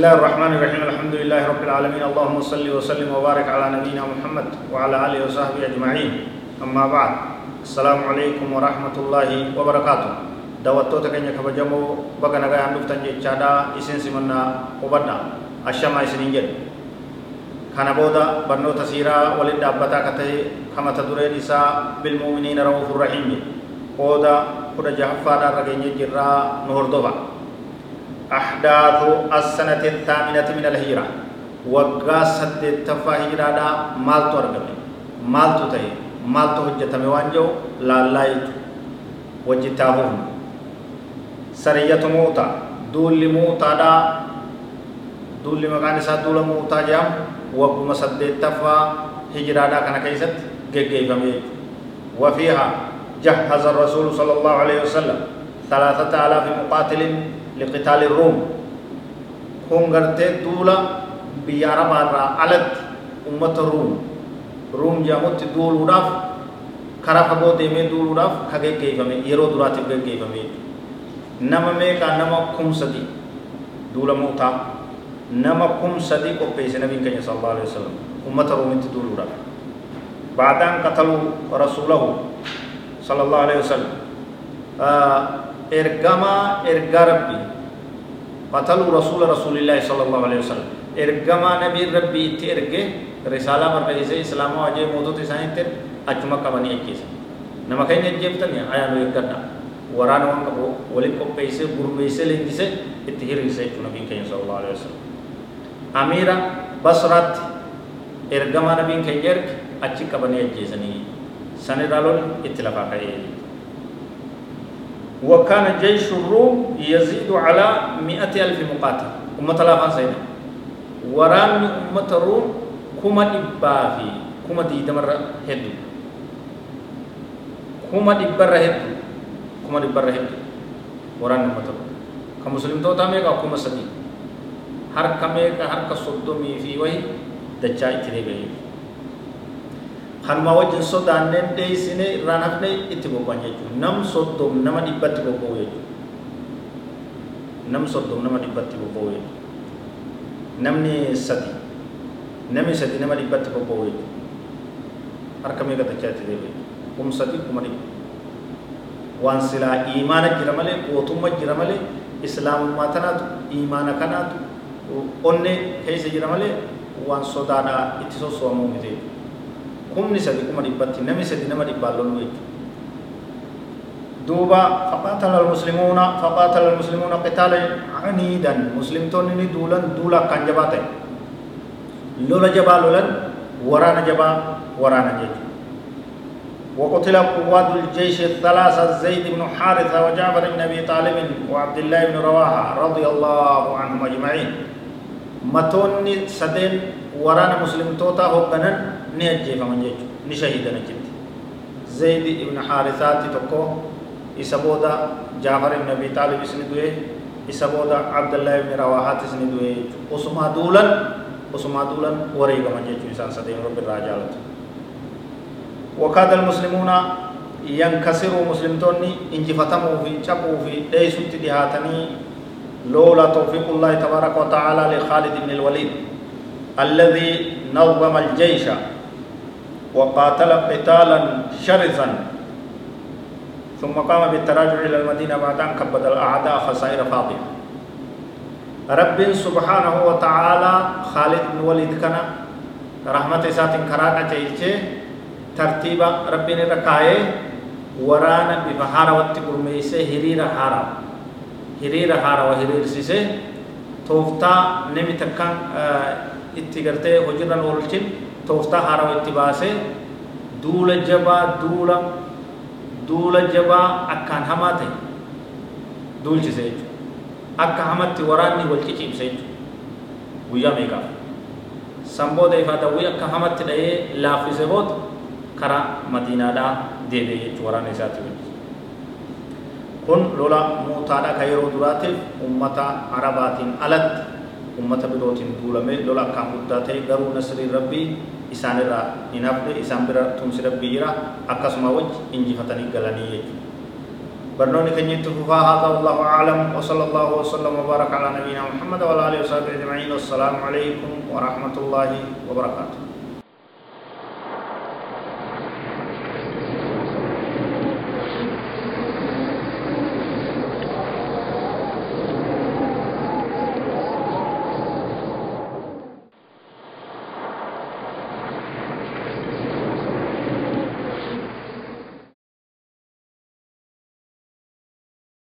الله الرحمن الرحيم. الحمد لله رب العالمين. اللهم صل وسلم وبارك على نبينا محمد وعلى آله وصحبه أجمعين. أما بعد السلام عليكم ورحمة الله وبركاته. دعوتو تكنيا كبجمو بغا نغا اندفتن جچادا إسين سمنا وبدا اشما kana booda barnoota siiraa waliin dhaabbataa akka ta'e kamata dureen isaa bilmuuminiina ra'uufur rahiimi qooda kudha jahaffaadhaa irra geenye jirraa nu hordofa أحداث السنة الثامنة من الهجرة. وقا سدت تفا هجرة دا مالتو أرقم مالتو تهي مالتو هجة موانجو لا لايت وجتاهم سرية موتا. دول موتا دا. دول مكان سا دول موتا جام. وقما سدت تفا هجرة دا كان كيست. جيجي فمي. وفيها جهز الرسول صلى الله عليه وسلم. ثلاثة آلاف مقاتل لقتال الروم. هم غرتي دولا بيارا بارا علت أمة الروم. روم جامت دول وداف كرا فغو ديمي دول وداف خگه كيفمي يرو دراتي خگه كيفمي نما ميكا نما كم سدي دولا موتا. نما كم سدي کو پیسے نبی کہیں صلی اللہ علیہ وسلم أمة الروم دول وداف بعدان قتلوا رسوله صلى الله عليه وسلم. آه ergama erga rabbi qatalu rasula rasulillahi sallallahu alaihi wasallam ergama nabi rabbi itti erge risala barreesse islaama wajee mootota isaaniitti achuma qabanii ajjeesa nama keenya ajjeeftani ayaanu eeggadha waraana waan qabu waliin qopheesse gurmeesse leenjise itti hiriirse jechuu nabiin keenya sallallahu alaihi wasallam amiira basraatti ergama nabiin keenya erge achi qabanii ajjeesanii sanirraa lol itti lafaa ka'ee وكان جيش الروم يزيد على مئة ألف مقاتل. أمة لافان سينا وران أمة الروم كما إبافي كما دي دمر هدو. كما إبر هدو. كما إبر هدو. وران أمة الروم. كمسلم تو تامي کا كما سدي. هر كمي کا هر كسودمي في وهي دچا اتني kanuma wajjin sodaanneen dheeysine irraan hafne itti bobba'an jechuudha nam soddom nama dhibbatti bobba'u jechuudha nam soddom nama dhibbatti bobba'u jechuudha namni sadi namni sadi nama dhibbatti bobba'u jechuudha harka meeqa dachaatti deebi'e kum sadi kuma dhibba waan silaa iimaana jira malee gootummaa jira malee islaamummaa tanaatu iimaana kanaatu onne keessa jira malee waan sodaadhaa itti sosso'amuu miti jechuudha kumni sadi kuma dhibbatti nami sadi nama dhibbaan lolu jechuudha faqaatala almuslimuuna faqaatala almuslimuuna qitaala aniidan muslimtoonni ni duulan duula akkaan jabaa ta'e lola jabaa lolan waraana jabaa waraana jechuudha وقتل قوات الجيش الثلاثة زيد بن حارثة وجعفر بن أبي طالب وعبد الله بن رواحة رضي الله عنهم أجمعين متوني سدين ورانا مسلم توتا هوغنن ni ajjeefaman jechuudha ni shahiidan achitti zayd ibn haarisaatti tokko isa booda jaafar ibn abi taalib isni du'e isa booda abdallah ibn rawahaat isni du'e jechuudha osumaa duulan osumaa duulan wareegaman jechuudha isaan sadeen rabbi irraa jaalatu وكاد المسلمون ينكسروا مسلمتوني انجفتموا في شقوا في ليسوا تدهاتني لولا توفيق الله تبارك وتعالى لخالد بن الوليد الذي نظم الجيش وقاتل قتالا شرسا ثم قام بالتراجع إلى المدينة بعد أن كبد الأعداء خسائر فاضية رب سبحانه وتعالى خالد بن وليد كان رحمة سات كرانا تيجي ترتيب ربنا ركاية ورانا بفهارة واتقرميسة هريرة هارة هريرة هارة وهرير سيسة توفتا نمي تكان اتقرتي هجرا ولچن duula jabaa duula duula jabaa akkaan hamaa ta'e duulchise jechuudha akka hamatti waraanni wal ciciibse jechuudha guyyaa meeqaaf san booda ifaa dawwii akka hamatti dha'ee laaffise booda karaa madiinaadhaa deebi'e jechuu waraana isaatti wajji kun lola muutaadha ka yeroo duraatiif ummata arabaatiin alatti ummata birootiin duulame lola akkaan guddaa ta'e garuu nasriin isaanirraa hin hafne isaan bira tumsi rabbii jira akkasuma wajji injifatanii galanii jechuudha. برنوني كن يتفوها هذا والله أعلم وصلى الله وسلم وبارك على نبينا محمد وعلى آله وصحبه أجمعين والسلام عليكم ورحمة الله وبركاته